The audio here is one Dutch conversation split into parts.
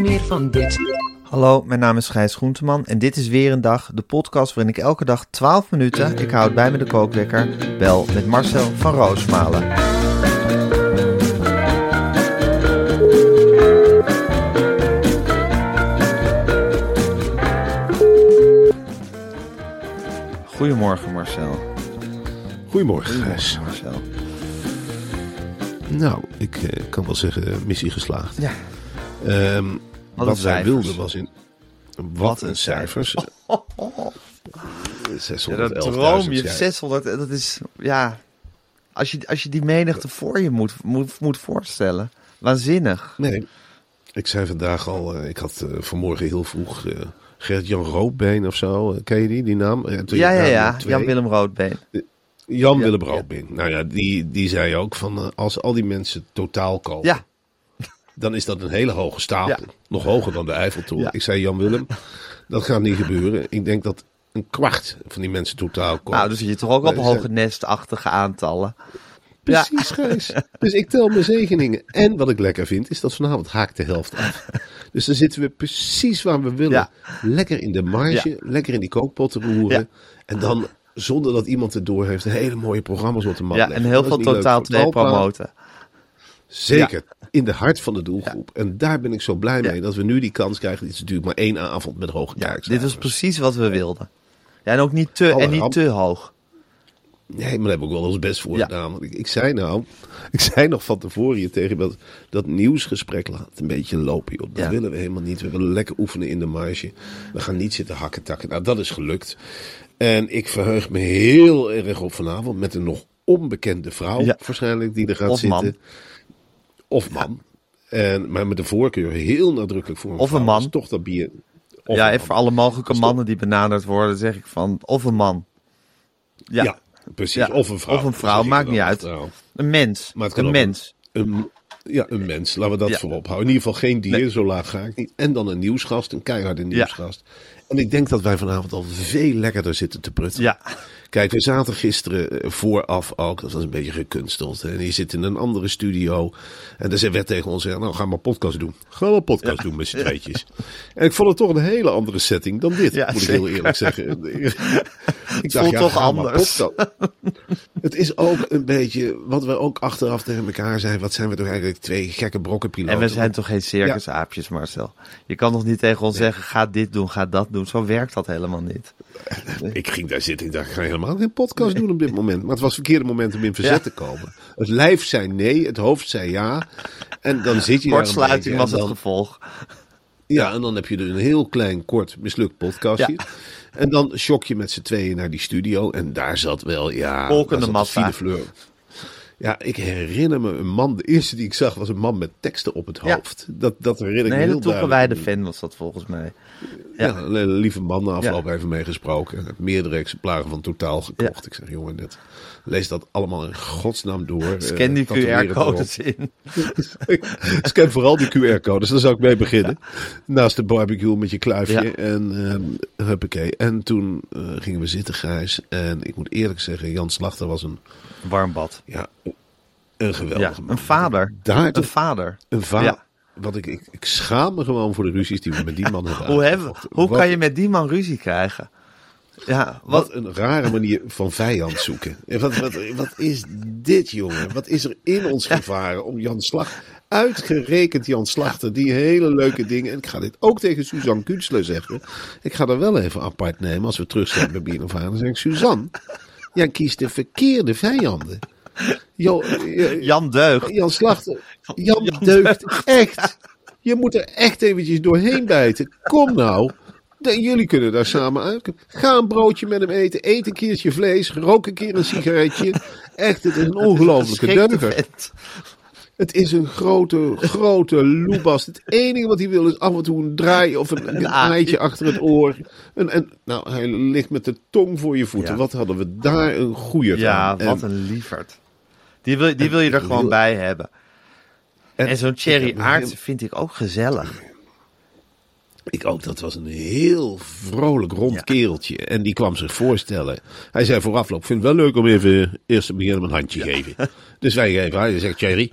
Meer van dit. Hallo, mijn naam is Gijs Groenteman en dit is weer een dag, de podcast waarin ik elke dag 12 minuten, ik houd bij me de kookwekker, bel met Marcel van Roosmalen. Goedemorgen Marcel. Goedemorgen, Gijs. Marcel. Nou, ik eh, kan wel zeggen, missie geslaagd. Ja. Ehm, een wat wij wilden was in... Wat, een cijfers. Ja, dat 611.000, droom je, ja. 600, dat is, ja, als je, als je die menigte voor je moet, moet, moet voorstellen, waanzinnig. Nee, ik zei vandaag al, eh, ik had eh, vanmorgen heel vroeg eh Gert-Jan Roodbeen of zo. ken je die, die naam? Ja, ja, ja. Jan-Willem Roodbeen. Jan Ja. Willem Roodbeen. Nou ja, die, die zei ook van, als al die mensen totaal kopen, Ja, dan is dat een hele hoge stapel. Ja. Nog hoger dan de Eiffeltoren. Ja. Ik zei, Jan Willem, dat gaat niet gebeuren. Ik denk dat een kwart van die mensen totaal koopt. nou, zit je toch ook op Nee, hoge nestachtige aantallen. Ja. Precies, Gijs. Dus ik tel mijn zegeningen. En wat ik lekker vind, is dat vanavond haakt de helft af. Dus dan zitten we precies waar we willen. Ja. Lekker in de marge, lekker in die kookpot roeren. Ja. En dan, zonder dat iemand het door heeft, hele mooie programma's op de mat Ja, leggen. en heel veel totaal voor 2 Talpa. promoten. Zeker. In de hart van de doelgroep. En daar ben ik zo blij mee Ja. dat we nu die kans krijgen. Het is natuurlijk maar één avond met hoge dit is precies wat we wilden. Ja, en ook niet te, Alle en niet ramp. te hoog. Nee, maar daar heb ik wel ons best voor gedaan. Want ik, ik zei nou, ik zei nog van tevoren hier tegen dat, dat nieuwsgesprek laat een beetje lopen. Joh. Dat willen we helemaal niet. We willen lekker oefenen in de marge. We gaan niet zitten hakken takken. Nou, dat is gelukt. En ik verheug me heel erg op vanavond met een nog onbekende vrouw waarschijnlijk die er gaat Of man. Of man. En, maar met de voorkeur heel nadrukkelijk voor een Of een man. Dus toch dat bier. Of ja, even voor alle mogelijke mannen die benaderd worden, zeg ik van, of een man. Ja, Ja, precies. Ja. Of een vrouw. Of een vrouw, maakt niet uit. vrouw. een mens. Maar het kan een mens. Een, ja, een mens. Laten we dat Ja. voorop houden. In ieder geval geen dier, Nee. zo laag ga ik niet. En dan een nieuwsgast, een keiharde nieuwsgast. En ik denk dat wij vanavond al veel lekkerder zitten te prutten. Ja, Kijk, we zaten gisteren eh, vooraf ook, dat was een beetje gekunsteld. En je zit in een andere studio. En er werd tegen ons gezegd, nou ga maar podcast doen. Ga maar podcast doen met z'n tweetjes. En ik vond het toch een hele andere setting dan dit, Ja, moet ik heel eerlijk zeggen. ik voelt toch anders. Het is ook een beetje, wat we ook achteraf tegen elkaar zijn, wat zijn we toch eigenlijk twee gekke brokkenpiloten. en we zijn toch geen circusaapjes, Marcel? Je kan toch niet tegen ons zeggen, ga dit doen, ga dat doen. Zo werkt dat helemaal niet. Ik ging daar zitten, ik dacht, ik ga helemaal geen podcast doen op dit moment. Maar het was het verkeerde moment om in verzet Ja. te komen. Het lijf zei nee, het hoofd zei ja. En dan zit je daar een Kortsluiting was het gevolg. Ja, en dan heb je dus een heel klein, kort, mislukt podcastje. Ja. En dan shock je met z'n tweeën naar die studio. En daar zat wel, ja... Zat massa. de fine fleur. Ja, ik herinner me een man, de eerste die ik zag was een man met teksten op het Ja. hoofd. Dat, dat herinner ik Een me hele heel duidelijk. toegewijde fan was dat volgens mij. Ja, Ja. een hele lieve man na afloop even meegesproken. Meerdere exemplaren van Totaal gekocht. Ik zeg, jongen, net, lees dat allemaal in godsnaam door. Scan die Eh, het erop. QR-codes in. Scan vooral die QR-codes, daar zou ik mee beginnen. Naast de barbecue met je kluifje. Ja. En huppakee. En toen eh, gingen we zitten, Gijs. En ik moet eerlijk zeggen, Jan Slachter was een, Warm bad. ja, een geweldige Ja, man. een vader. Daar Een vader. een vader. Ja. Wat ik, ik, ik schaam me gewoon voor de ruzies die we met die man hebben Hoe, hebben, hoe Wat- kan je met die man ruzie krijgen? Ja, wat, Wat een rare manier van vijand zoeken. En Wat, wat, wat is dit, jongen? Wat is er in ons gevaren om Jan Slachter... Uitgerekend Jan Slachter, die hele leuke dingen. En ik ga dit ook tegen Suzanne Kunstler zeggen. Ik ga er wel even apart nemen als we terug zijn bij Bier of Dan zeg ik, Suzanne, jij kiest de verkeerde vijanden. Jo, eh, Jan Deugd. Jan Slachter, Jan, Jan deugt echt. Je moet er echt eventjes doorheen bijten. Kom nou. De- Jullie kunnen daar samen uit. Ga een broodje met hem eten. Eet een keertje vlees. Rook een keer een sigaretje. Echt, het is een ongelofelijke deuger. Het is een grote, grote loebast. Het enige wat hij wil is af en toe een draai of een, een achter het oor. En, en, nou, hij ligt met de tong voor je voeten. Ja. Wat hadden we daar een goeie Ja, van. wat En- een lieverd. Die wil, die wil je er gewoon wil- bij hebben. En, zo'n ik heb Aarts heel- vind ik ook gezellig. Ik ook, dat was een heel vrolijk rond Ja. kereltje. En die kwam zich voorstellen. Hij zei vooraf, ik vind het wel leuk om even eerst te beginnen met een handje geven. Dus wij geven, hij zegt Thierry.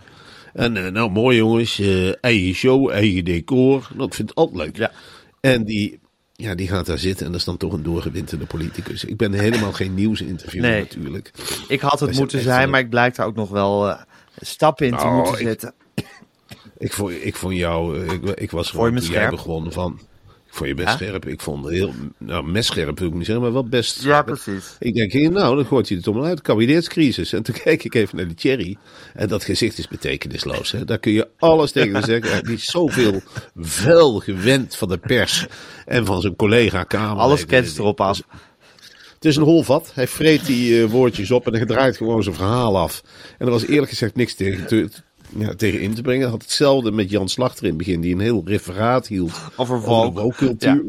En eh, nou, mooi jongens, eh, eigen show, eigen decor. Nou, ik vind het altijd leuk. Ja. En die, ja, die gaat daar zitten en dat is dan toch een doorgewinterde politicus. Ik ben helemaal geen nieuwsinterviewer Nee. natuurlijk. Ik had het moeten zijn, wel- maar ik blijk daar ook nog wel eh, stappen in te Nou, moeten ik- zetten. Ik vond, ik vond jou, ik, ik was gewoon toen jij scherp? begon van... Ik vond je best scherp. Ik vond heel, nou, messcherp wil ik niet zeggen, maar wel best Ja, scherp. precies. Ik denk, nou, dan gooit hij het om uit. Kabinetscrisis. En toen keek ik even naar die Thierry. En dat gezicht is betekenisloos. Hè? Daar kun je alles tegen zeggen. Hij is zoveel vuil gewend van de pers. En van zijn collega Kamer. Alles ketst erop af. Het is een holvat. Hij vreet die eh, woordjes op en hij draait gewoon zijn verhaal af. En er was eerlijk gezegd niks tegen, te, ja, tegen in te brengen. Had hetzelfde met Jan Slachter in het begin, die een heel referaat hield Over woke-cultuur.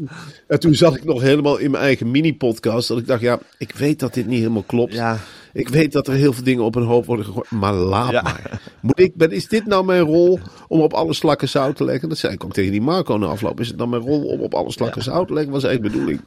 En toen zat ik nog helemaal in mijn eigen mini-podcast. Dat ik dacht, ja, ik weet dat dit niet helemaal klopt. Ja. Ik weet dat er heel veel dingen op een hoop worden gegooid. Maar laat Ja. maar. Moet ik, ben, is dit nou mijn rol om op alle slakken zout te leggen? Dat zei ik ook tegen die Marco na afloop. Is het nou mijn rol om op alle slakken zout te leggen? Was eigenlijk de bedoeling.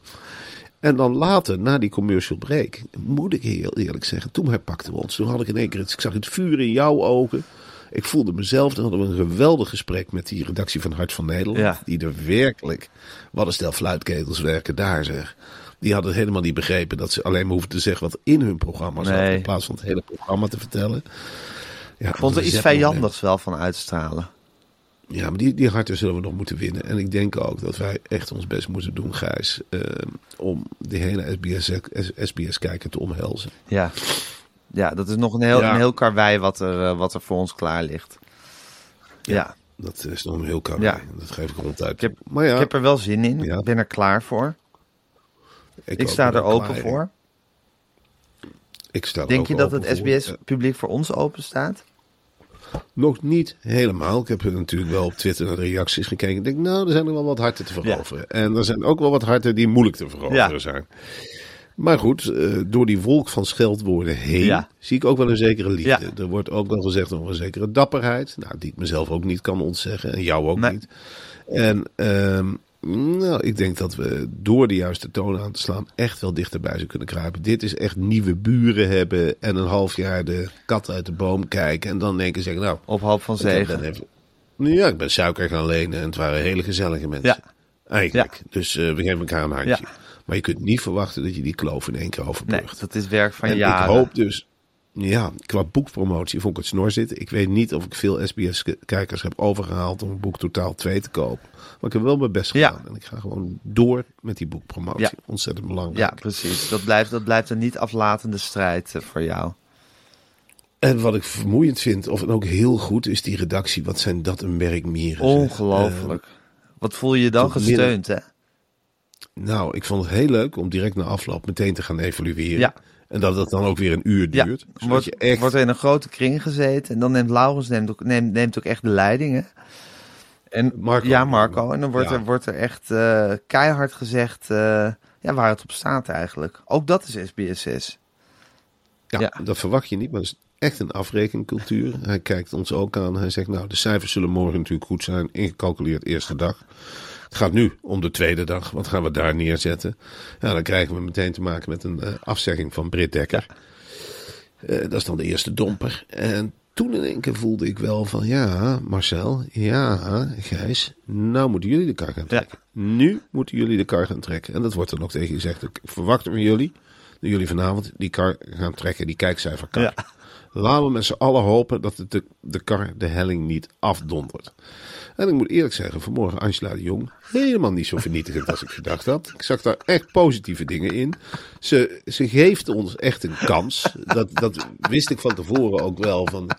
En dan later, na die commercial break, moet ik heel eerlijk zeggen, toen herpakten we ons. Toen had ik in één keer, het, ik zag het vuur in jouw ogen. Ik voelde mezelf, toen hadden we een geweldig gesprek met die redactie van Hart van Nederland. Ja. Die er werkelijk, wat een stel fluitketels werken daar zeg. Die hadden helemaal niet begrepen dat ze alleen maar hoefden te zeggen wat in hun programma zat. Nee. In plaats van het hele programma te vertellen. Ja, Ik vond er iets vijandigs wel van uitstralen. ja, maar die, die harten zullen we nog moeten winnen. En ik denk ook dat wij echt ons best moeten doen, Gijs. eh, om de hele SBS-kijker te omhelzen. Ja. Ja, dat is nog een heel, Ja. een heel karwei wat er, eh, wat er voor ons klaar ligt. Ja, Dat is nog een heel koud. Ja. Dat geef ik ronduit. Ik heb, maar ja, ik heb er wel zin in. Ja. Ik ben er klaar voor. Ik sta er open klaar. voor. Ik sta er Denk je dat het SBS-publiek voor ons open staat? Nog niet helemaal. Ik heb natuurlijk wel op Twitter naar de reacties gekeken. Ik denk, nou, er zijn er wel wat harten te veroveren. En er zijn ook wel wat harten die moeilijk te veroveren Ja. zijn. Maar goed, eh, door die wolk van scheldwoorden heen Ja. zie ik ook wel een zekere liefde. Ja. Er wordt ook wel gezegd over een zekere dapperheid. Nou, die ik mezelf ook niet kan ontzeggen. En jou ook Nee. niet. En ehm, nou, ik denk dat we door de juiste toon aan te slaan echt wel dichterbij zullen kunnen kruipen. Dit is echt nieuwe buren hebben en een half jaar de kat uit de boom kijken. En dan denken zeggen, nou, Op hoop van zegen. even- Ja, ik ben suiker gaan lenen en het waren hele gezellige mensen. Ja. Eigenlijk. Dus eh, we geven elkaar een handje. Ja. Maar je kunt niet verwachten dat je die kloof in één keer Nee, overbrugt. dat is werk van en jaren. ik hoop dus, ja, qua boekpromotie vond ik het snor zitten. Ik weet niet of ik veel SBS-kijkers heb overgehaald om een boek totaal 2 te kopen. Maar ik heb wel mijn best Ja. gedaan. En ik ga gewoon door met die boekpromotie. Ja. Ontzettend belangrijk. Ja, precies. Dat blijft, dat blijft een niet aflatende strijd eh, voor jou. En wat ik vermoeiend vind, of ook heel goed, is die redactie. Wat zijn dat een merkmieren. Ongelooflijk. Wat voel je je dan midden- gesteund, hè? Nou, ik vond het heel leuk om direct na afloop meteen te gaan evalueren. Ja. En dat het dan ook weer een uur Ja, duurt. zodat wordt, je echt... wordt er in een grote kring gezeten. En dan neemt Laurens neemt ook, neemt, neemt ook echt de leiding, hè? En, Marco. Ja, Marco. En dan wordt, Ja. er, wordt er echt eh, keihard gezegd eh, ja, waar het op staat eigenlijk. Ook dat is SBS6. ja, ja. dat verwacht je niet, maar het is echt een afrekencultuur. Hij kijkt ons ook aan. Hij zegt, nou, de cijfers zullen morgen natuurlijk goed zijn. Ingecalculeerd eerste dag. Het gaat nu om de tweede dag. Wat gaan we daar neerzetten? Ja, dan krijgen we meteen te maken met een eh, afzegging van Britt Dekker. Eh, dat is dan de eerste domper. En toen in één keer voelde ik wel van, ja, Marcel, ja, Gijs, nou moeten jullie de kar gaan trekken. Nu moeten jullie de kar gaan trekken. En dat wordt dan ook tegen je gezegd. Ik verwacht van jullie, dat jullie vanavond die kar gaan trekken, die kijkcijferkar. Ja. Laten we met z'n allen hopen dat de, de kar de helling niet afdondert. En ik moet eerlijk zeggen, vanmorgen Angela de Jong helemaal niet zo vernietigend als ik gedacht had. Ik zag daar echt positieve dingen in. Ze, ze geeft ons echt een kans. Dat, dat wist ik van tevoren ook wel. Van,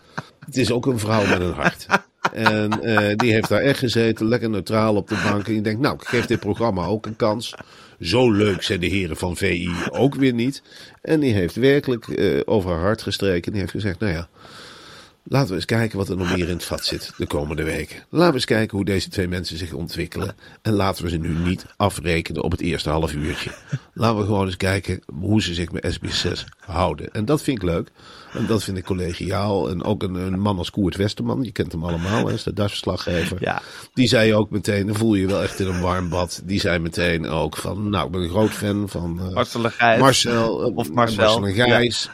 het is ook een vrouw met een hart. En eh, die heeft daar echt gezeten, lekker neutraal op de bank. En je denkt, nou, ik geef dit programma ook een kans. Zo leuk zijn de heren van VI ook weer niet. En die heeft werkelijk eh, over haar hart gestreken. Die heeft gezegd, nou ja, Laten we eens kijken wat er nog meer in het vat zit de komende weken. Laten we eens kijken hoe deze twee mensen zich ontwikkelen. En laten we ze nu niet afrekenen op het eerste half uurtje. Laten we gewoon eens kijken hoe ze zich met SBS6 houden. En dat vind ik leuk. En dat vind ik collegiaal. En ook een, een man als Koert Westerman, je kent hem allemaal, hè, is de Duits-verslaggever. Ja. Die zei ook meteen, dan voel je je wel echt in een warm bad. Die zei meteen ook van, nou, ik ben een groot fan van eh, Marcel Gijs. Marcel, Of Marcel. en Gijs.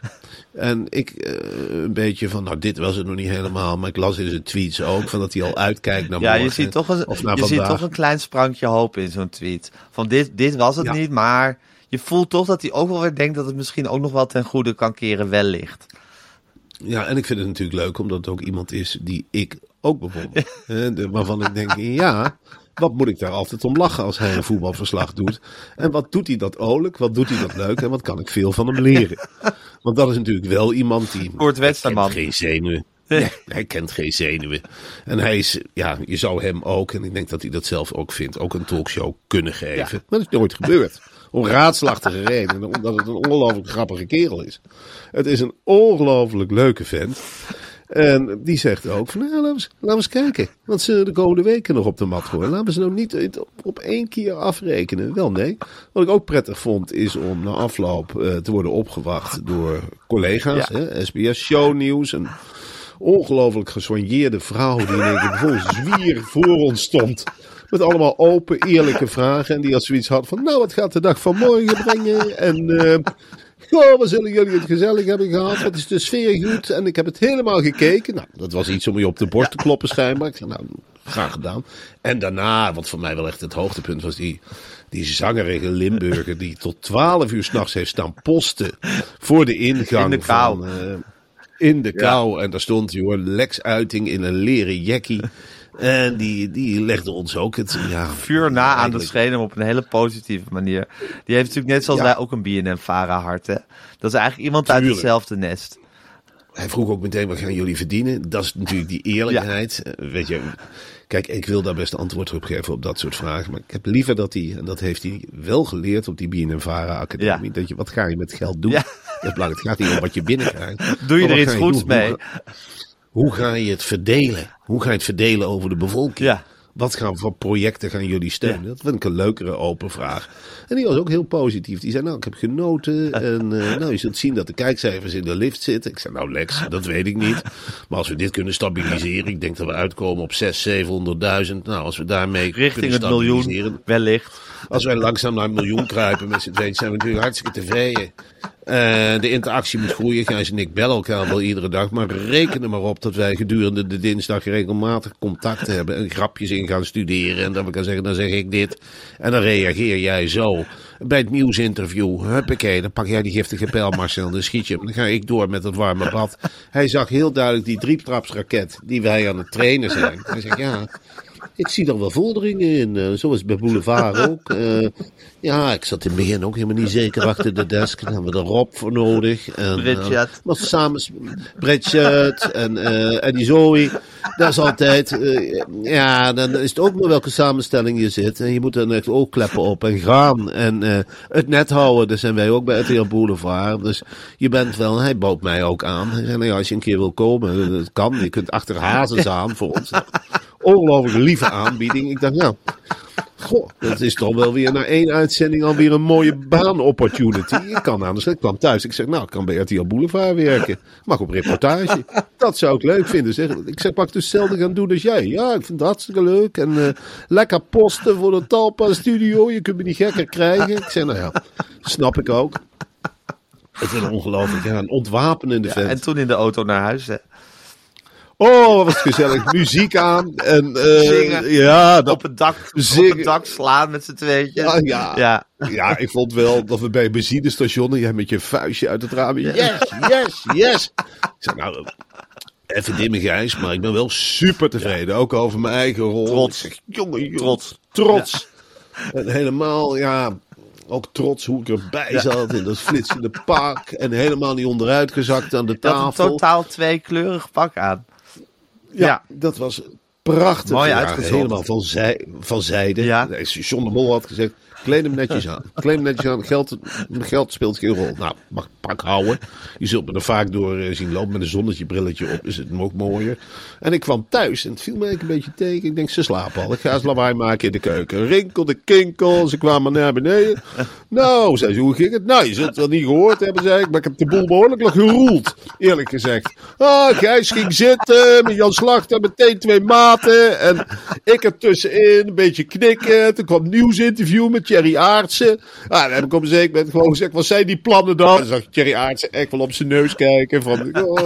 En ik eh, een beetje van, nou dit was het nog niet helemaal, maar ik las in zijn tweets ook van dat hij al uitkijkt naar Ja, morgen. je ziet toch een, of naar je ziet toch een klein sprankje hoop in zo'n tweet. Van dit, dit was het Ja. niet, maar je voelt toch dat hij ook wel weer denkt dat het misschien ook nog wel ten goede kan keren wellicht. Ja, en ik vind het natuurlijk leuk omdat het ook iemand is die ik ook de- waarvan ik denk, ja, wat moet ik daar altijd om lachen als hij een voetbalverslag doet? En wat doet hij dat olijk? Wat doet hij dat leuk? En wat kan ik veel van hem leren? Want dat is natuurlijk wel iemand die... Koert Westerman. Geen zenuwen. Nee, hij kent geen zenuwen. En hij is, ja, je zou hem ook, en ik denk dat hij dat zelf ook vindt, ook een talkshow kunnen geven. Maar dat is nooit gebeurd. Om raadslachtige redenen, omdat het een ongelooflijk grappige kerel is. Het is een ongelooflijk leuke vent. En die zegt ook van, nou, laten, we eens, laten we eens kijken wat ze de komende weken nog op de mat gooien. Laten we ze nou niet op, op één keer afrekenen. Wel nee. Wat ik ook prettig vond is om na afloop eh, te worden opgewacht door collega's. Ja. Hè, SBS Shownieuws. Een ongelooflijk gesoigneerde vrouw die in één keer vol zwier voor ons stond. Met allemaal open, eerlijke vragen. En die had zoiets had van, nou, wat gaat de dag van morgen brengen? En... eh Goh, wat zullen jullie het gezellig hebben gehad? Wat is de sfeer goed? En ik heb het helemaal gekeken. Nou, dat was iets om je op de borst te kloppen schijnbaar. Ik zei, nou, graag gedaan. En daarna, wat voor mij wel echt het hoogtepunt was, die, die zangerige Limburger die tot 12 uur s'nachts heeft staan posten voor de ingang In de kou. van... eh, in de kou. En daar stond hij hoor, Lex Uiting in een leren jackie. En die, die legde ons ook het... Ja, Vuur na aan de schenen op een hele positieve manier. Die heeft natuurlijk net zoals Ja. wij ook een BNN-Vara hart. Hè? Dat is eigenlijk iemand uit hetzelfde nest. Hij vroeg ook meteen, wat gaan jullie verdienen? Dat is natuurlijk die eerlijkheid. Eh, Weet je, kijk, ik wil daar best antwoord op geven op dat soort vragen. Maar ik heb liever dat hij, en dat heeft hij wel geleerd op die BNNVARA Academie, Ja. dat je, wat ga je met geld doen? Ja. Dat is belangrijk. Het gaat niet om wat je binnenkrijgt. Doe je er iets je goeds doen? Hoe, ga je het verdelen? Hoe ga je het verdelen over de bevolking? Ja. Wat gaan voor projecten gaan jullie steunen? Dat vind ik een leukere open vraag. En die was ook heel positief. Die zei, nou, ik heb genoten. En eh, nou, je zult zien dat de kijkcijfers in de lift zitten. Ik zei, nou Lex, dat weet ik niet. Maar als we dit kunnen stabiliseren. Ik denk dat we uitkomen op 600.000, 700.000. Nou, als we daarmee Richting kunnen het stabiliseren. miljoen, wellicht. Als wij langzaam naar een miljoen kruipen met z'n tweeën, zijn we natuurlijk hartstikke tevreden. Eh, de interactie moet groeien. Gijs en ik bellen elkaar wel iedere dag. Maar reken er maar op dat wij gedurende de dinsdag regelmatig contact hebben. En grapjes in gaan studeren. En dat we kan zeggen, dan zeg ik dit. En dan reageer jij zo. Bij het nieuwsinterview, huppakee, dan pak jij die giftige pijl Marcel. Dan schiet je hem. Dan ga ik door met het warme bad. Hij zag heel duidelijk die drietrapsraket die wij aan het trainen zijn. Hij zegt, ja... Ik zie er wel vorderingen in, eh, zoals bij Boulevard ook. Eh, ja, ik zat in het begin ook helemaal niet zeker achter de desk. Dan hebben we er Rob voor nodig. En, Bridget. maar samen, Bridget en, en die Zoe. Dat is altijd, ja, dan is het ook maar welke samenstelling je zit. En je moet dan echt oogkleppen op en gaan. En het net houden, daar zijn wij ook bij RTL Boulevard. Dus je bent wel, hij bouwt mij ook aan. Hij zei, nou ja, als je een keer wil komen, dat kan. Je kunt achter Hazes aan voor ons. Ongelooflijk lieve aanbieding. Ik dacht, nou, goh, dat is toch wel weer na één uitzending alweer een mooie baan-opportunity. Ik kan aan de slag. Ik kwam thuis. Ik zeg, nou, ik kan bij RTL Boulevard werken. Mag op reportage. Dat zou ik leuk vinden. Zeg. Ik zeg, mag ik dus hetzelfde gaan doen als jij? Ja, ik vind het hartstikke leuk. En eh, lekker posten voor de Talpa Studio. Je kunt me niet gekker krijgen. Ik zeg, nou ja, snap ik ook. Het is ongelooflijk. Ja, een ontwapenende vent. En toen in de auto naar huis. Hè? Oh, wat was het gezellig. Muziek aan. En, eh, Zingen. Ja, dat, Op het dak, op het dak slaan met z'n tweetjes. Ja, ja. ja. Ja, ik vond wel dat we bij een benzinestation, jij met je vuistje uit het raam. Yes, yes, yes. Ik zei, nou, even dimmen Gijs, maar ik ben wel super tevreden. Ook over mijn eigen rol. Trots. Ik zeg, jongen, jongen, Trots. Trots. En helemaal, ja, ook trots hoe ik erbij zat in dat flitsende pak. En helemaal niet onderuit gezakt aan de Je had een tafel. totaal tweekleurig pak aan. Ja, Ja. dat was Prachtig. Mooi uitgezocht. Helemaal van, zij, van zijde. Ja. John de Mol had gezegd, kleed hem netjes aan. Kleed hem netjes aan. Geld, geld speelt geen rol. Nou, mag pak houden. Je zult me er vaak door eh, zien lopen met een zonnetje brilletje op. Is het ook mooier. En ik kwam thuis en het viel me een beetje tegen. Ik denk, ze slapen al. Ik ga eens lawaai maken in de keuken. Rinkel de kinkel. Ze kwamen naar beneden. Nou, zei ze, hoe ging het? Nou, je zult het wel niet gehoord hebben, zei ik. Maar ik heb de boel behoorlijk nog geroeld. Eerlijk gezegd. Ah, Gijs ging zitten. Met Jan Slachter meteen twee maten. En ik ertussenin een beetje knikken. Toen kwam nieuwsinterview met Thierry Aartsen. Ah, dan heb ik op een zeker moment gewoon gezegd, wat zijn die plannen dan? Dan zag ik Thierry Aartsen echt wel op zijn neus kijken. Van, oh,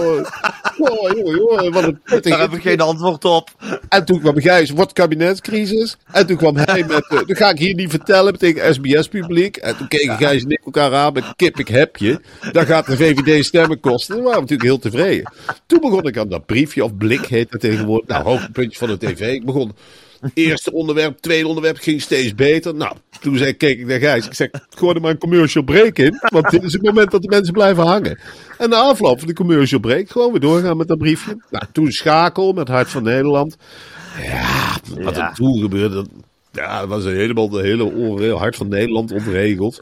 oh, joh, joh, wat een Daar heb ik geen antwoord op. en toen kwam Gijs, wordt kabinetscrisis. En toen kwam hij met, uh, dat ga ik hier niet vertellen tegen SBS-publiek. En toen keken Gijs en ik elkaar aan met kip, ik heb je. Dat gaat de VVD stemmen kosten. Daar waren we natuurlijk heel tevreden. Toen begon ik aan dat briefje, of blik heet het tegenwoordig. Nou, hoogtepuntje van de tv. Ik begon, eerste onderwerp, tweede onderwerp ging steeds beter. Nou, toen zei, keek ik naar Gijs. Ik zeg, gooi er maar een commercial break in. Want dit is het moment dat de mensen blijven hangen. En na afloop van de commercial break gewoon weer doorgaan met dat briefje. Nou, toen schakel met Hart van Nederland. Ja, wat Ja. er toen gebeurde, dat, ja, dat was helemaal de hele Hart van Nederland ontregeld.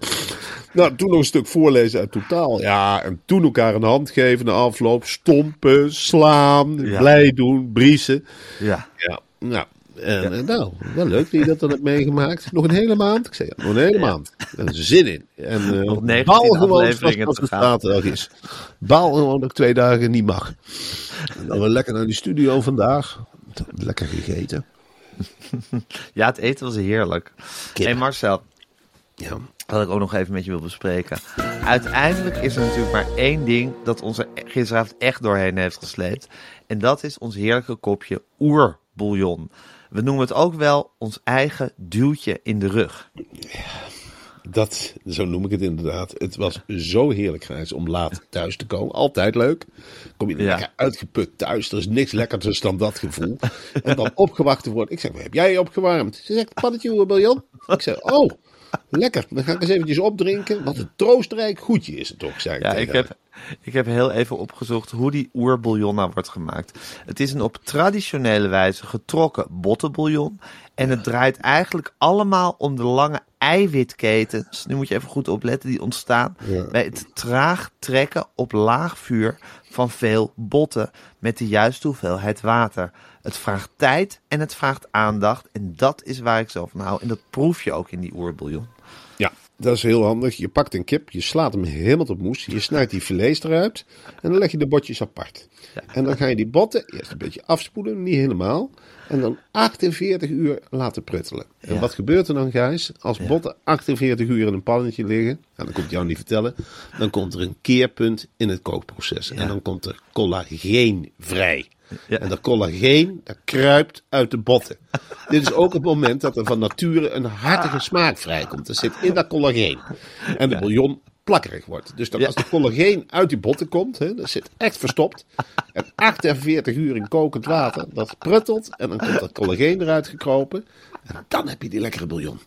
Nou, toen nog een stuk voorlezen uit totaal. Ja, en toen elkaar een hand geven na afloop. Stompen, slaan, Ja. blij doen, briesen. Ja. Ja, nou, en, en nou, wel leuk dat je dat dan hebt meegemaakt. Nog een hele maand? Ik zei, ja, nog een hele maand. Is zin in. En uh, Nog 19 baal gewoon als het zaterdag is. Baal gewoon dat ik twee dagen niet mag. En dan weer lekker naar die studio vandaag. Lekker gegeten. ja, het eten was heerlijk. Kip. hey Marcel, Ja. wat ik ook nog even met je wil bespreken. Uiteindelijk is er natuurlijk maar één ding dat ons er gisteravond echt doorheen heeft gesleept. En dat is ons heerlijke kopje oerbouillon. We noemen het ook wel ons eigen duwtje in de rug. Dat, zo noem ik het inderdaad. Het was zo heerlijk, Gijs, om laat thuis te komen. Altijd leuk. Kom je Ja. uitgeput thuis. Er is niks lekkerder dan dat gevoel. En dan opgewacht te worden. Ik zeg, heb jij opgewarmd? Ze zegt, pannetje oerbouillon. Ik zeg, oh, lekker. Dan ga ik eens eventjes opdrinken. Wat een troostrijk goedje is het toch, zei ik Ja, ik heb, ik heb heel even opgezocht hoe die oerbouillon nou wordt gemaakt. Het is een op traditionele wijze getrokken bottenbouillon. En het draait eigenlijk allemaal om de lange eiwitketens. Nu moet je even goed opletten, die ontstaan Ja. bij het traag trekken op laag vuur van veel botten met de juiste hoeveelheid water. Het vraagt tijd en het vraagt aandacht. En dat is waar ik zo van hou. En dat proef je ook in die oerbouillon. Dat is heel handig. Je pakt een kip, je slaat hem helemaal tot moes. Je snijdt die filets eruit en dan leg je de botjes apart. En dan ga je die botten eerst een beetje afspoelen, niet helemaal. En dan 48 uur laten pruttelen. En Ja. wat gebeurt er dan, Gijs? Als botten 48 uur in een pannetje liggen, nou, dat komt jou niet vertellen, dan komt er een keerpunt in het kookproces. En dan komt er collageen vrij. Ja. En dat collageen, dat kruipt uit de botten. Dit is ook het moment dat er van nature een hartige smaak vrijkomt. Dat zit in dat collageen. En de bouillon plakkerig wordt. Dus dat Ja. als de collageen uit die botten komt, hè, dat zit echt verstopt. En 48 uur in kokend water, dat pruttelt. En dan komt dat collageen eruit gekropen. En dan heb je die lekkere bouillon.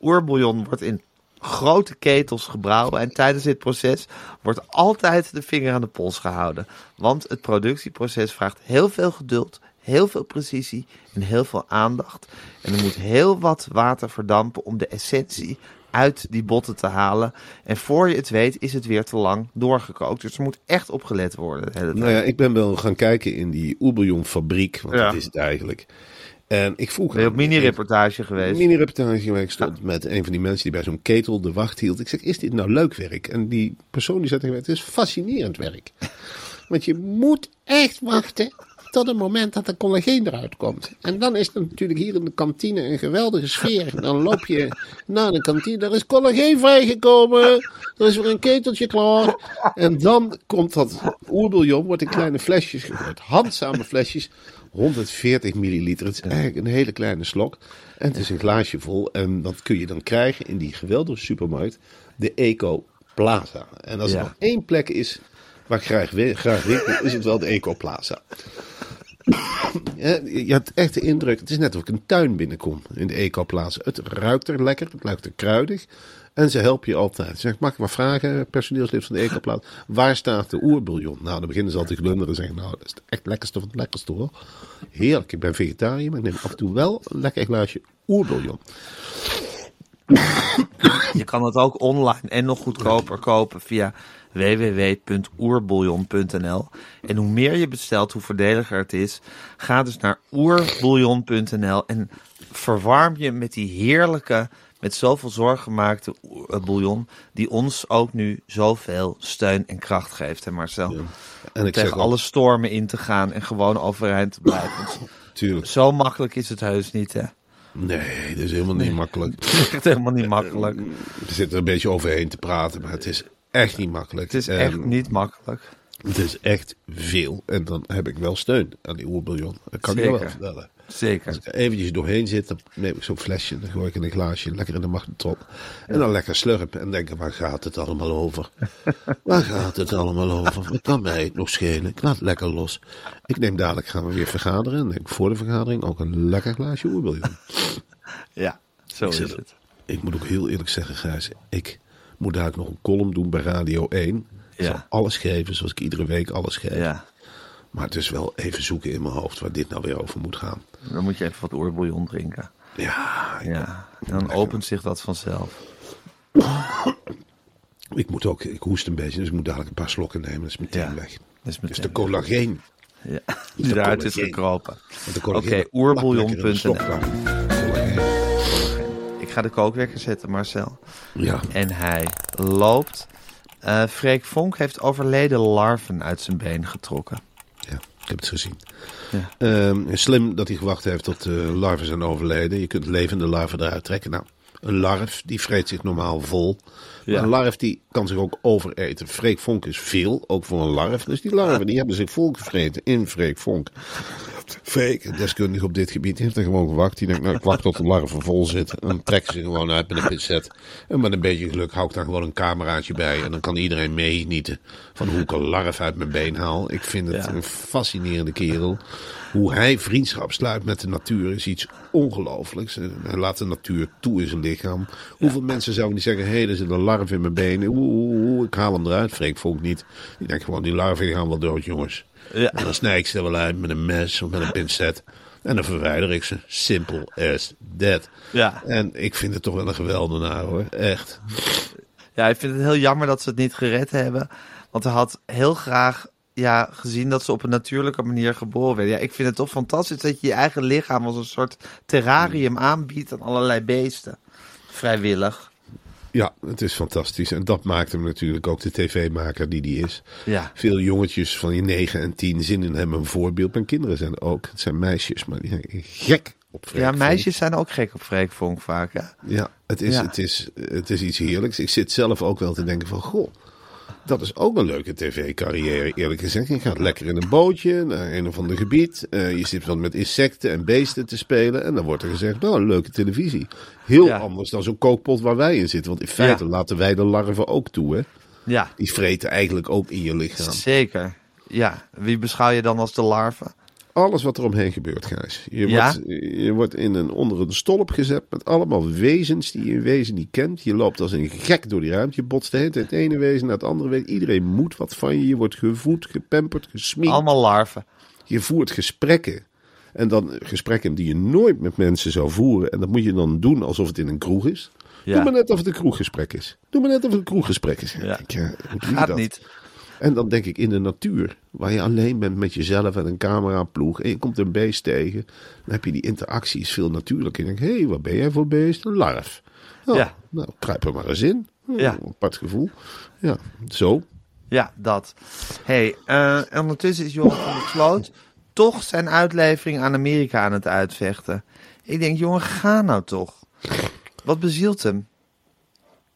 Oerbouillon wordt in grote ketels gebrouwen en tijdens dit proces wordt altijd de vinger aan de pols gehouden. Want het productieproces vraagt heel veel geduld, heel veel precisie en heel veel aandacht. En er moet heel wat water verdampen om de essentie uit die botten te halen. En voor je het weet is het weer te lang doorgekookt. Dus er moet echt opgelet worden. de hele tijd. Nou ja, ik ben wel gaan kijken in die oerbouillonfabriek, want Ja. dat is het eigenlijk. En ik vroeg Ben je op mini-reportage geweest? mini-reportage waar ik stond met een van die mensen die bij zo'n ketel de wacht hield. Ik zeg, is dit nou leuk werk? En die persoon die zei tegen mij, het is fascinerend werk. Want je moet echt wachten tot het moment dat er collageen eruit komt. En dan is er natuurlijk hier in de kantine een geweldige sfeer. Dan loop je naar de kantine, er is collageen vrijgekomen. Er is weer een keteltje klaar. En dan komt dat oerbouillon, wordt in kleine flesjes gegooid. Handzame flesjes. 140 milliliter. Het is eigenlijk een hele kleine slok. En het is een glaasje vol. En dat kun je dan krijgen in die geweldige supermarkt. De Eco Plaza. En als er nog één plek is waar ik graag, graag winkel, is het wel de Eco Plaza. Je hebt echt de indruk, het is net of ik een tuin binnenkom in de ecoplaats. Het ruikt er lekker, het ruikt er kruidig. En ze helpen je altijd. Zeg, mag ik maar vragen, personeelslid van de ecoplaats, waar staat de oerbouillon? Nou, dan beginnen ze altijd te glunderen en zeggen, nou, dat is echt lekkerste van het lekkerste hoor. Heerlijk, ik ben vegetariër, maar ik neem af en toe wel een lekker glaasje oerbouillon. Je kan het ook online en nog goedkoper kopen via www.oerbouillon.nl. En hoe meer je bestelt, hoe voordeliger het is. Ga dus naar oerbouillon.nl en verwarm je met die heerlijke, met zoveel zorg gemaakte bouillon, die ons ook nu zoveel steun en kracht geeft, hè Marcel? En ik Tegen alle stormen in te gaan en gewoon overeind te blijven. tuurlijk, Zo makkelijk is het heus niet, hè? nee, dat is helemaal niet makkelijk. Het is echt helemaal niet makkelijk. We zitten er een beetje overheen te praten, maar het is echt niet makkelijk. Het is echt niet makkelijk. Het is echt veel. En dan heb ik wel steun aan die oerbouillon. Dat kan ik je wel Zeker. vertellen. Zeker. Als ik er eventjes doorheen zit, dan neem ik zo'n flesje. Dan gooi ik in een glaasje, lekker in de magnetron. En dan lekker slurpen en denken, waar gaat het allemaal over? waar gaat het allemaal over? Wat kan mij het nog schelen? Ik laat het lekker los. Ik neem dadelijk, gaan we weer vergaderen. En ik voor de vergadering ook een lekker glaasje oerbouillon. Ja, zo Ik is zit- het. Ik moet ook heel eerlijk zeggen, Gijs. Ik moet daar ook nog een column doen bij Radio 1. Ik Ja. zal alles geven, zoals ik iedere week alles geef. Ja, Maar het is wel even zoeken in mijn hoofd waar dit nou weer over moet gaan. dan moet je even wat oerbouillon drinken. Ja, Ja, en dan opent zich dat vanzelf. ik moet ook, ik hoest een beetje, dus ik moet dadelijk een paar slokken nemen. Dat is meteen Ja, weg. Dat is Dus meteen. de collageen. ja, die eruit is gekropen. Oké, oerbouillon.nl. Ik ga de kookwekker zetten, Marcel. Ja, En hij loopt. Eh Freek Vonk heeft overleden larven uit zijn been getrokken. Ja, ik heb het gezien. Ja. Ehm, slim dat hij gewacht heeft tot de larven zijn overleden. Je kunt levende larven eruit trekken. Nou, een larf die vreet zich normaal vol. Maar Ja. een larf die kan zich ook overeten. Freek Vonk is veel, ook voor een larf. Dus die larven die hebben zich volgevreten in Freek Vonk. Freek, deskundig op dit gebied, heeft er gewoon gewacht. Die denkt, nou ik wacht tot de larven vol zitten. En dan trekken ze gewoon uit met een pincet. En met een beetje geluk hou ik daar gewoon een cameraatje bij. En dan kan iedereen meegenieten van hoe ik een larf uit mijn been haal. Ik vind het Ja. een fascinerende kerel. Hoe hij vriendschap sluit met de natuur is iets ongelooflijks. Hij laat de natuur toe in zijn lichaam. Hoeveel mensen zouden die zeggen: hé, hey, er zit een larf in mijn benen. Oeh, ik haal hem eruit. Freek Vonk niet. Die denkt gewoon: die larven die gaan wel dood, jongens. Ja. En dan snij ik ze wel uit met een mes of met een pincet. En dan verwijder ik ze. Simple as that. Ja. En ik vind het toch wel een geweldenaar hoor. Echt. Ja, ik vind het heel jammer dat ze het niet gered hebben. Want hij had heel graag ja, gezien dat ze op een natuurlijke manier geboren werden. Ja, ik vind het toch fantastisch dat je je eigen lichaam als een soort terrarium aanbiedt aan allerlei beesten. Vrijwillig. Ja, het is fantastisch. En dat maakt hem natuurlijk ook de tv-maker die die is. Ja. Veel jongetjes van je 9 en 10 zien in hem een voorbeeld. Mijn kinderen zijn er ook. Het zijn meisjes, maar die zijn gek op Freek Ja, meisjes zijn ook gek op Freek Vonk vaak, hè? Ja, het is, Ja. Het, is, het is iets heerlijks. Ik zit zelf ook wel te denken van, goh, dat is ook een leuke tv-carrière, eerlijk gezegd. Je gaat lekker in een bootje naar een of ander gebied. Eh, je zit wat met insecten en beesten te spelen. En dan wordt er gezegd, nou, een leuke televisie. Heel Ja. anders dan zo'n kookpot waar wij in zitten. Want in feite Ja. laten wij de larven ook toe, hè. Ja, Die vreten eigenlijk ook in je lichaam. zeker. Ja, wie beschouw je dan als de larven? Alles wat er omheen gebeurt, Gijs. Je, Ja? wordt, je wordt in een, onder een stolp gezet met allemaal wezens die je in wezen niet kent. Je loopt als een gek door die ruimte. Je botst de hele tijd het ene wezen naar het andere wezen. Iedereen moet wat van je. Je wordt gevoed, gepamperd, gesminkt. Allemaal larven. Je voert gesprekken. En dan gesprekken die je nooit met mensen zou voeren. En dat moet je dan doen alsof het in een kroeg is. Ja. Doe maar net of het een kroeggesprek is. Doe maar net of het een kroeggesprek is. Ja. Denk, ja, Gaat dat? niet. En dan denk ik in de natuur, waar je alleen bent met jezelf en een cameraploeg. En je komt een beest tegen. Dan heb je die interactie is veel natuurlijker. Je denkt, hé, hey, wat ben jij voor beest? Een larf. Oh, Ja. Nou, kruip er maar eens in. Hm, Ja. Een apart gevoel. Ja, zo. Ja, dat. hey, eh, en ondertussen is Johan van der Sloot toch zijn uitlevering aan Amerika aan het uitvechten. Ik denk, jongen, ga nou toch. Wat bezielt hem?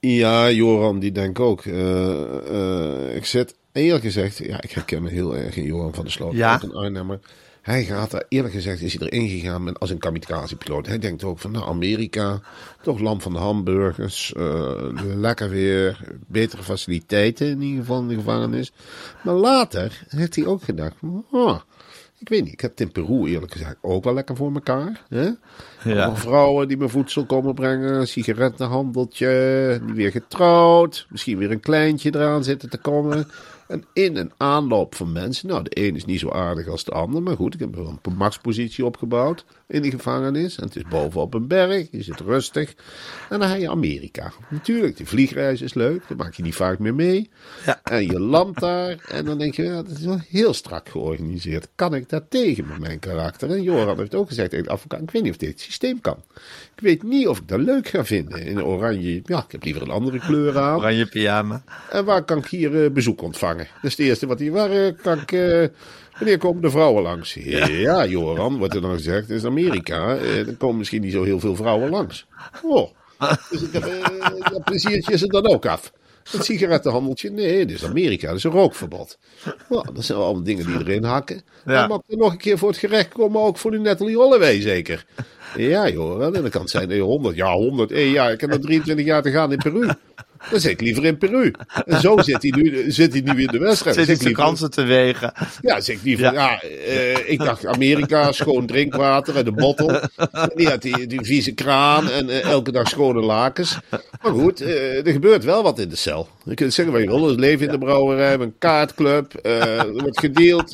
Ja, Joran, die denk ook. Eh, eh, ik zit, eerlijk gezegd, ja, ik herken me heel erg in Joran van der Sloot. Ja. Ook een Arnhemmer. Hij gaat daar, eerlijk gezegd, is hij erin gegaan met, als een kamikaze-piloot. Hij denkt ook van, nou, Amerika, toch land van de hamburgers, eh, lekker weer, betere faciliteiten in ieder geval in de gevangenis. Maar later heeft hij ook gedacht, oh, Ik weet niet, ik heb het in Peru eerlijk gezegd ook wel lekker voor elkaar. Hè? Ja. Vrouwen die me voedsel komen brengen, sigarettenhandeltje, die weer getrouwd, misschien weer een kleintje eraan zitten te komen. En in een aanloop van mensen, nou de een is niet zo aardig als de ander, maar goed, ik heb wel een machtspositie opgebouwd in die gevangenis. En het is bovenop een berg, je zit rustig. En dan ga je Amerika. Natuurlijk, de vliegreis is leuk, dat maak je niet vaak meer mee. Ja. En je landt daar en dan denk je, ja, dat is wel heel strak georganiseerd. Kan ik daar tegen met mijn karakter? En Joran heeft ook gezegd advocaat, ik weet niet of dit systeem kan. Ik weet niet of ik dat leuk ga vinden. In oranje, ja, ik heb liever een andere kleur aan. Oranje pyjama. En waar kan ik hier eh, bezoek ontvangen? Dat is het eerste wat hij... Waar eh, kan ik... eh, wanneer komen de vrouwen langs? Ja, Joran, wordt er dan gezegd. Is Amerika. eh, er komen misschien niet zo heel veel vrouwen langs. Oh, dus ik heb, eh, dat pleziertje is er dan ook af. Het sigarettenhandeltje, nee, dit is Amerika, dat is een rookverbod. Nou, dat zijn allemaal dingen die erin hakken. Ja. En mag er nog een keer voor het gerecht komen, ook voor die Natalie Holloway zeker. Ja joh, en dan kan het zijn eh, 100, ja 100, eh, ja, ik heb nog 23 jaar te gaan in Peru. Dan zit ik liever in Peru. En zo zit hij nu, zit hij nu in de wedstrijd. Zit zit de ik liever- kansen te wegen. ja, zeg ik liever, ja, eh, ik dacht Amerika, schoon drinkwater uit de bottel. En die had die, die vieze kraan en eh, elke dag schone lakens. Maar goed, eh, er gebeurt wel wat in de cel. Je kunt zeggen wat je wil, leven in de brouwerij, een kaartclub, er wordt gedeeld.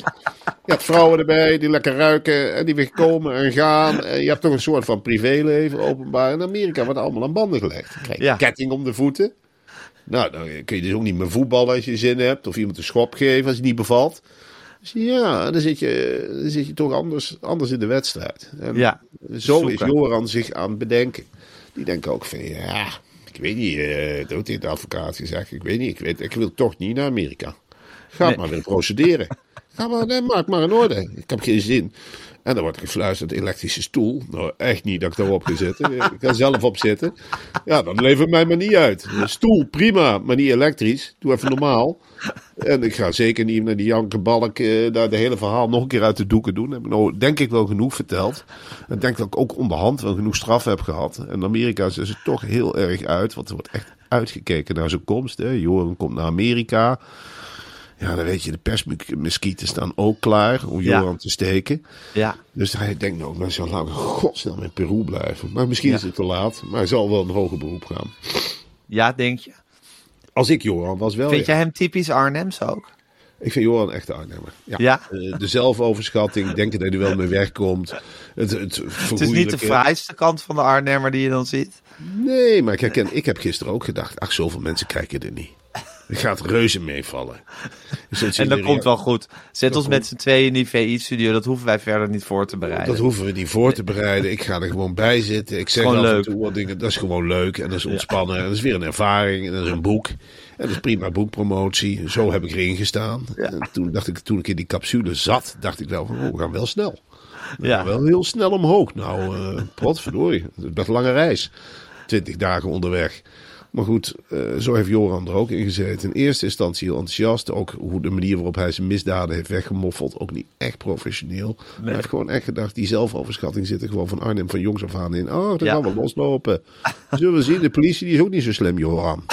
Je hebt vrouwen erbij die lekker ruiken en die weer komen en gaan. En je hebt toch een soort van privéleven openbaar. In Amerika wordt allemaal aan banden gelegd. Je krijgt Ja. ketting om de voeten. Nou, dan kun je dus ook niet meer voetballen als je zin hebt. Of iemand een schop geven als het niet bevalt. Dus ja, dan zit je, dan zit je toch anders, anders in de wedstrijd. En Ja, zo is. Joran zich aan het bedenken. Die denkt ook van, ja, ik weet niet, eh doet dit de advocaat gezegd. Ik weet niet, ik, weet, ik wil toch niet naar Amerika. Ga Nee. maar weer procederen. Ga maar, nee, maak maar in orde. Ik heb geen zin. En dan wordt er gefluisterd, elektrische stoel. Nou, echt niet dat ik daarop ga zitten. Ik ga zelf op zitten. Ja, dan lever mij maar niet uit. Een stoel, prima, maar niet elektrisch. Doe even normaal. En ik ga zeker niet naar die Janke Balk eh, daar de hele verhaal nog een keer uit de doeken doen. Heb ik nou, denk ik wel genoeg verteld. En denk dat ik ook onderhand wel genoeg straf heb gehad. En Amerika is het toch heel erg uit. Want er wordt echt uitgekeken naar zijn komst. Hè. Joran komt naar Amerika. Ja, dan weet je, de persmuskieten staan ook klaar om Ja. Joran te steken. Ja, Dus hij denkt nou, nou zal laten godsnaam in Peru blijven. Maar misschien Ja. is het te laat. Maar hij zal wel een hoger beroep gaan. ja denk je. Als ik Joran was wel. Vind jij hem typisch Arnhems ook? Ik vind Joran echt de Arnhemmer. Ja. Ja? Eh, de zelfoverschatting, denken dat hij er wel mee wegkomt. Het, het, Het is niet de fraaiste kant van de Arnhemmer die je dan ziet. Nee, maar ik, herken, ik heb gisteren ook gedacht, ach, zoveel mensen kijken er niet. Het gaat reuze meevallen. Dus En dat komt wel goed. Zet ons met z'n tweeën in die VI-studio. Dat hoeven wij verder niet voor te bereiden. Dat hoeven we niet voor te bereiden. Ik ga er gewoon bij zitten. Ik zeg Gewoon af en toe wat dingen. Dat is gewoon leuk. En dat is ontspannen. En dat is weer een ervaring. En dat is een boek. En dat is prima boekpromotie. Zo heb ik erin gestaan. En toen dacht ik, toen ik in die capsule zat, dacht ik wel van, oh, we gaan wel snel. We Ja. gaan wel heel snel omhoog. Nou, eh potverdorie. Dat is een lange reis. Twintig dagen onderweg. Maar goed, eh, zo heeft Joran er ook in gezeten. In eerste instantie heel enthousiast. Ook hoe de manier waarop hij zijn misdaden heeft weggemoffeld. Ook niet echt professioneel. Hij heeft gewoon echt gedacht, die zelfoverschatting zit er gewoon van Arnhem van jongs af aan in. Oh, dan Ja. gaan we loslopen. Zullen we zien, de politie die is ook niet zo slim, Joran.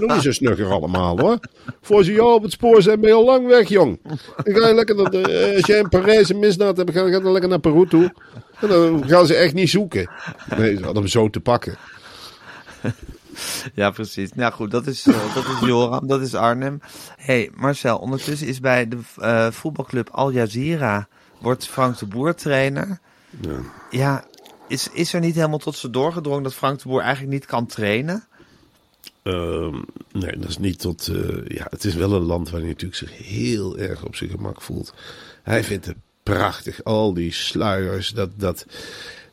Ook niet zo snugger allemaal, hoor. Voor ze jou op het spoor zijn, ben je al lang weg, jong. Dan ga je lekker naar de, eh, als jij in Parijs een misdaad hebt, ga je dan lekker naar Peru toe. En dan gaan ze echt niet zoeken. Nee, ze hadden hem zo te pakken. Ja, precies. Nou goed, dat is, eh, dat is Joram, dat is Arnhem. hey, Marcel, ondertussen is bij de eh, voetbalclub Al Jazeera... wordt Frank de Boer trainer. Ja. Ja, is, is er niet helemaal tot ze doorgedrongen... dat Frank de Boer eigenlijk niet kan trainen? Ehm, nee, dat is niet tot. eh, ja, het is wel een land waar hij natuurlijk zich heel erg op zijn gemak voelt. Hij vindt het prachtig. Al die sluiers, dat, dat,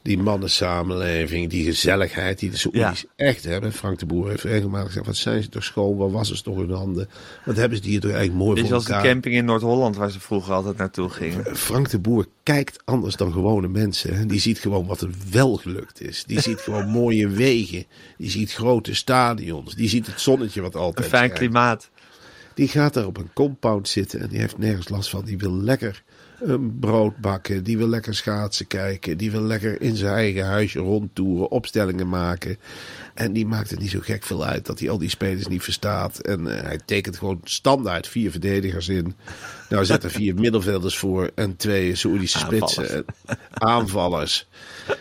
die mannensamenleving, die gezelligheid die de Saoedi's echt hebben. Frank de Boer heeft regelmatig gezegd: wat zijn ze toch schoon, wat was ze toch hun handen? Wat hebben ze die hier toch eigenlijk mooi Dit is voor als de camping in Noord-Holland... waar ze vroeger altijd naartoe gingen. Frank de Boer kijkt anders dan gewone mensen. Die ziet gewoon wat er wel gelukt is. Die ziet gewoon mooie wegen. Die ziet grote stadions. Die ziet het zonnetje wat Een altijd fijn schijnt. klimaat. Die gaat daar op een compound zitten en die heeft nergens last van. Die wil lekker een brood bakken, die wil lekker schaatsen kijken, die wil lekker in zijn eigen huisje rondtoeren, opstellingen maken. En die maakt het niet zo gek veel uit dat hij al die spelers niet verstaat. En eh, hij tekent gewoon standaard vier verdedigers in. Nou, zet er vier middenvelders voor en twee Saoedische spitsen. Aanvallers.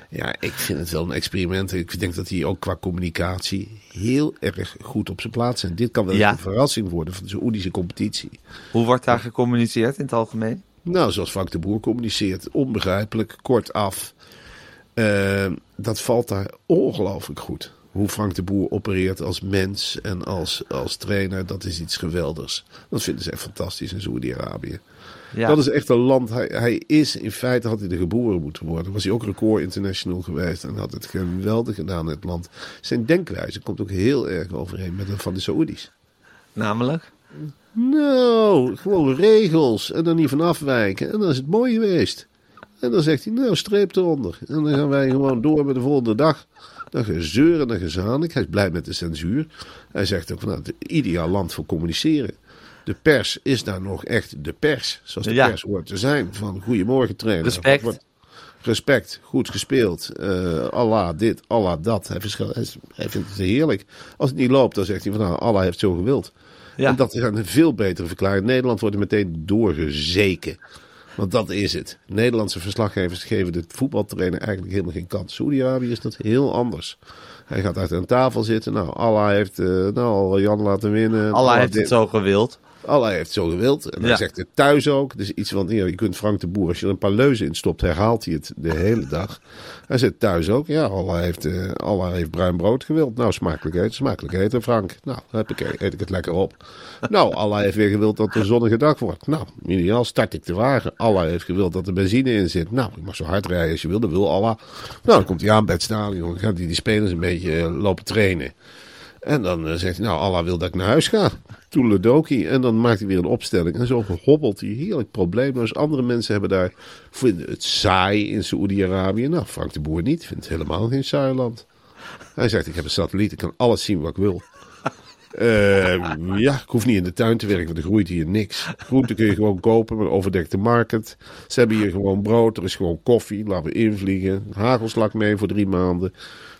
Ja, ik vind het wel een experiment. Ik denk dat hij ook qua communicatie heel erg goed op zijn plaats is. En dit kan wel Ja. een verrassing worden van de Saoedische competitie. Hoe wordt daar gecommuniceerd in het algemeen? Nou, zoals Frank de Boer communiceert. Onbegrijpelijk, kortaf. Eh dat valt daar ongelooflijk goed. Hoe Frank de Boer opereert als mens en als, als trainer, dat is iets geweldigs. Dat vinden ze echt fantastisch in Saoedi-Arabië. Ja. Dat is echt een land. Hij, hij is, in feite had hij er geboren moeten worden. Was hij ook record international geweest en had het geweldig gedaan in het land. Zijn denkwijze komt ook heel erg overeen met dat van de Saoedi's. Namelijk? Nou, gewoon regels en dan niet van afwijken. En dan is het mooi geweest. En dan zegt hij, nou, streep eronder. En dan gaan wij gewoon door met de volgende dag. Dan gezeur en dan gezanik. Hij is blij met de censuur. Hij zegt ook, van, nou, het ideaal land voor communiceren. De pers is daar nog echt de pers. Zoals de Ja. pers hoort te zijn. Van, goedemorgen trainer. Respect. Wat- Respect, goed gespeeld. Eh, Allah dit, Allah dat. Hij vindt het heerlijk. Als het niet loopt, dan zegt hij van nou, Allah heeft zo gewild. Ja. En dat is een veel betere verklaring. Nederland wordt er meteen doorgezeken. Want dat is het. Nederlandse verslaggevers geven de voetbaltrainer eigenlijk helemaal geen kans. Saudi-Arabië is dat heel anders. Hij gaat achter een tafel zitten. Nou, Allah heeft eh, nou, Jan laten winnen. Allah heeft dit. het zo gewild. Allah heeft zo gewild. En hij Ja. zegt het thuis ook. Dus iets van, je kunt Frank de Boer, als je er een paar leuzen in stopt, herhaalt hij het de hele dag. Hij zegt thuis ook, ja, Allah heeft, eh, Allah heeft bruin brood gewild. Nou, smakelijk eten, smakelijk eten, Frank. Nou, heb ik, eet ik het lekker op. Nou, Allah heeft weer gewild dat het een zonnige dag wordt. Nou, ideaal start ik de wagen. Allah heeft gewild dat er benzine in zit. Nou, ik mag zo hard rijden als je wil, dat wil Allah. Nou, dan komt hij aan bij het stadion. Dan gaat hij die spelers een beetje eh, lopen trainen. En dan eh, zegt hij, nou, Allah wil dat ik naar huis ga. Toeledoki. En dan maakt hij weer een opstelling. En zo hobbelt hij heerlijk probleemloos. Andere mensen hebben daar, vinden het saai in Saoedi-Arabië. Nou, Frank de Boer niet. Vindt het helemaal geen saai land. Hij zegt, ik heb een satelliet. Ik kan alles zien wat ik wil. Eh, ja, ik hoef niet in de tuin te werken, want er groeit hier niks. Groenten kun je gewoon kopen met overdekte market. Ze hebben hier gewoon brood, er is gewoon koffie. Laten we invliegen. Hagelslag mee voor drie maanden.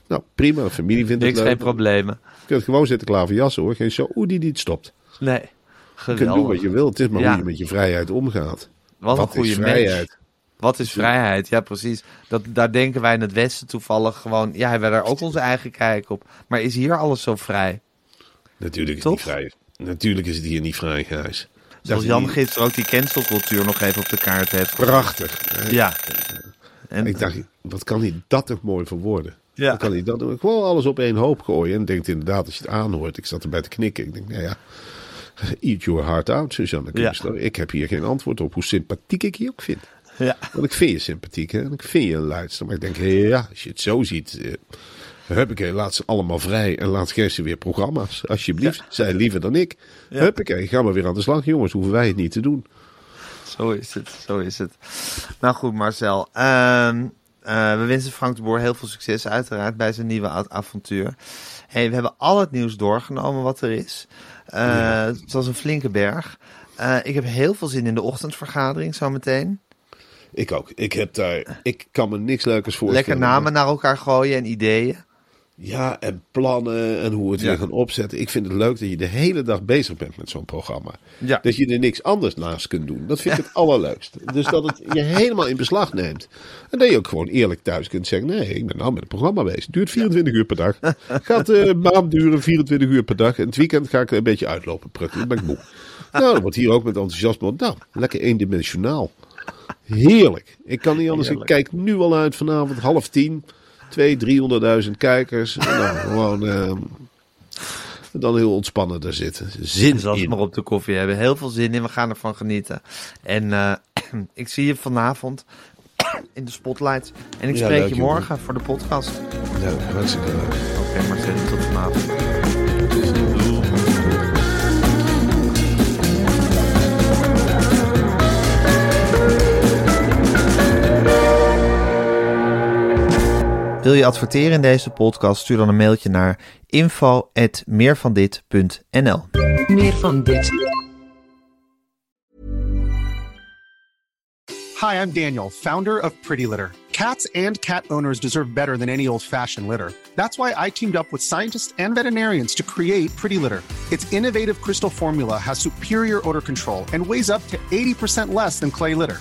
Nou, prima. De familie vindt Niks, het geen leuk. problemen. Je kunt gewoon zitten klaverjassen hoor. Geen Saoedi die het stopt. Nee. Je kunt doen wat Geweldig. je wilt. Het is maar Ja. hoe je met je vrijheid omgaat. Wat een goede is mens. vrijheid? Wat is vrijheid? Ja, precies. Dat, daar denken wij in het Westen toevallig gewoon... Ja, hebben wij daar ook onze eigen kijk op. Maar is hier alles zo vrij? Natuurlijk is Toch? het niet vrij. Natuurlijk is het hier niet vrij, Gijs. Zoals Jan gisteren ook die cancelcultuur nog even op de kaart heeft. Prachtig. Ja. En, Ik dacht, wat kan hij dat toch mooi verwoorden? Ja. Wat kan hij dat doen? Gewoon alles op één hoop gooien. En denkt inderdaad, als je het aanhoort. Ik zat erbij te knikken. Ik denk, nou ja. Eat your heart out, Suzanne Ja. Kunstler. Ik heb hier geen antwoord op hoe sympathiek ik je ook vind. ja. Want ik vind je sympathiek hè? en ik vind je een luister. Maar ik denk, ja, als je het zo ziet, eh, huppakee, laat ze allemaal vrij en laat geef ze weer programma's. Alsjeblieft, zij liever dan ik. Ja. Huppakee, gaan we weer aan de slag, jongens. Hoeven wij het niet te doen. Zo is het, zo is het. Nou goed, Marcel. Ehm, eh, we wensen Frank de Boer heel veel succes uiteraard bij zijn nieuwe avontuur. Hey, we hebben al het nieuws doorgenomen wat er is. Eh, Het was een flinke berg. Eh, ik heb heel veel zin in de ochtendvergadering zometeen. Ik ook. Ik heb daar, ik kan me niks leukers voorstellen. Lekker namen naar elkaar gooien en ideeën. Ja, en plannen en hoe we het Ja. weer gaan opzetten. Ik vind het leuk dat je de hele dag bezig bent met zo'n programma. Ja. Dat je er niks anders naast kunt doen. Dat vind ik het allerleukst. Dus dat het je helemaal in beslag neemt. En dat je ook gewoon eerlijk thuis kunt zeggen: nee, ik ben nou met het programma bezig. Het duurt 24 uur per dag. Gaat eh, een maand duren, 24 uur per dag. En het weekend ga ik een beetje uitlopen prukken. Dan ben ik moe. Nou, dat wordt hier ook met enthousiasme. Nou, lekker eendimensionaal. Heerlijk. Ik kan niet anders. Heerlijk. Ik kijk nu al uit vanavond half tien. Twee, driehonderdduizend kijkers. En dan gewoon ehm, dan heel ontspannen daar zitten. Zin Dus als we maar op de koffie hebben. Heel veel zin in. We gaan ervan genieten. En eh, ik zie je vanavond in de spotlight. En ik Ja, spreek leuk, je jongen. morgen voor de podcast. Leuk, hartstikke leuk. Oké, Marcel, tot vanavond. Wil je adverteren in deze podcast? Stuur dan een mailtje naar info@meervandit.nl. Meer van dit. Hi, I'm Daniel, founder of Pretty Litter. Cats and cat owners deserve better than any old fashioned litter. That's why I teamed up with scientists and veterinarians to create Pretty Litter. Its innovative crystal formula has superior odor control and weighs up to 80% less than clay litter.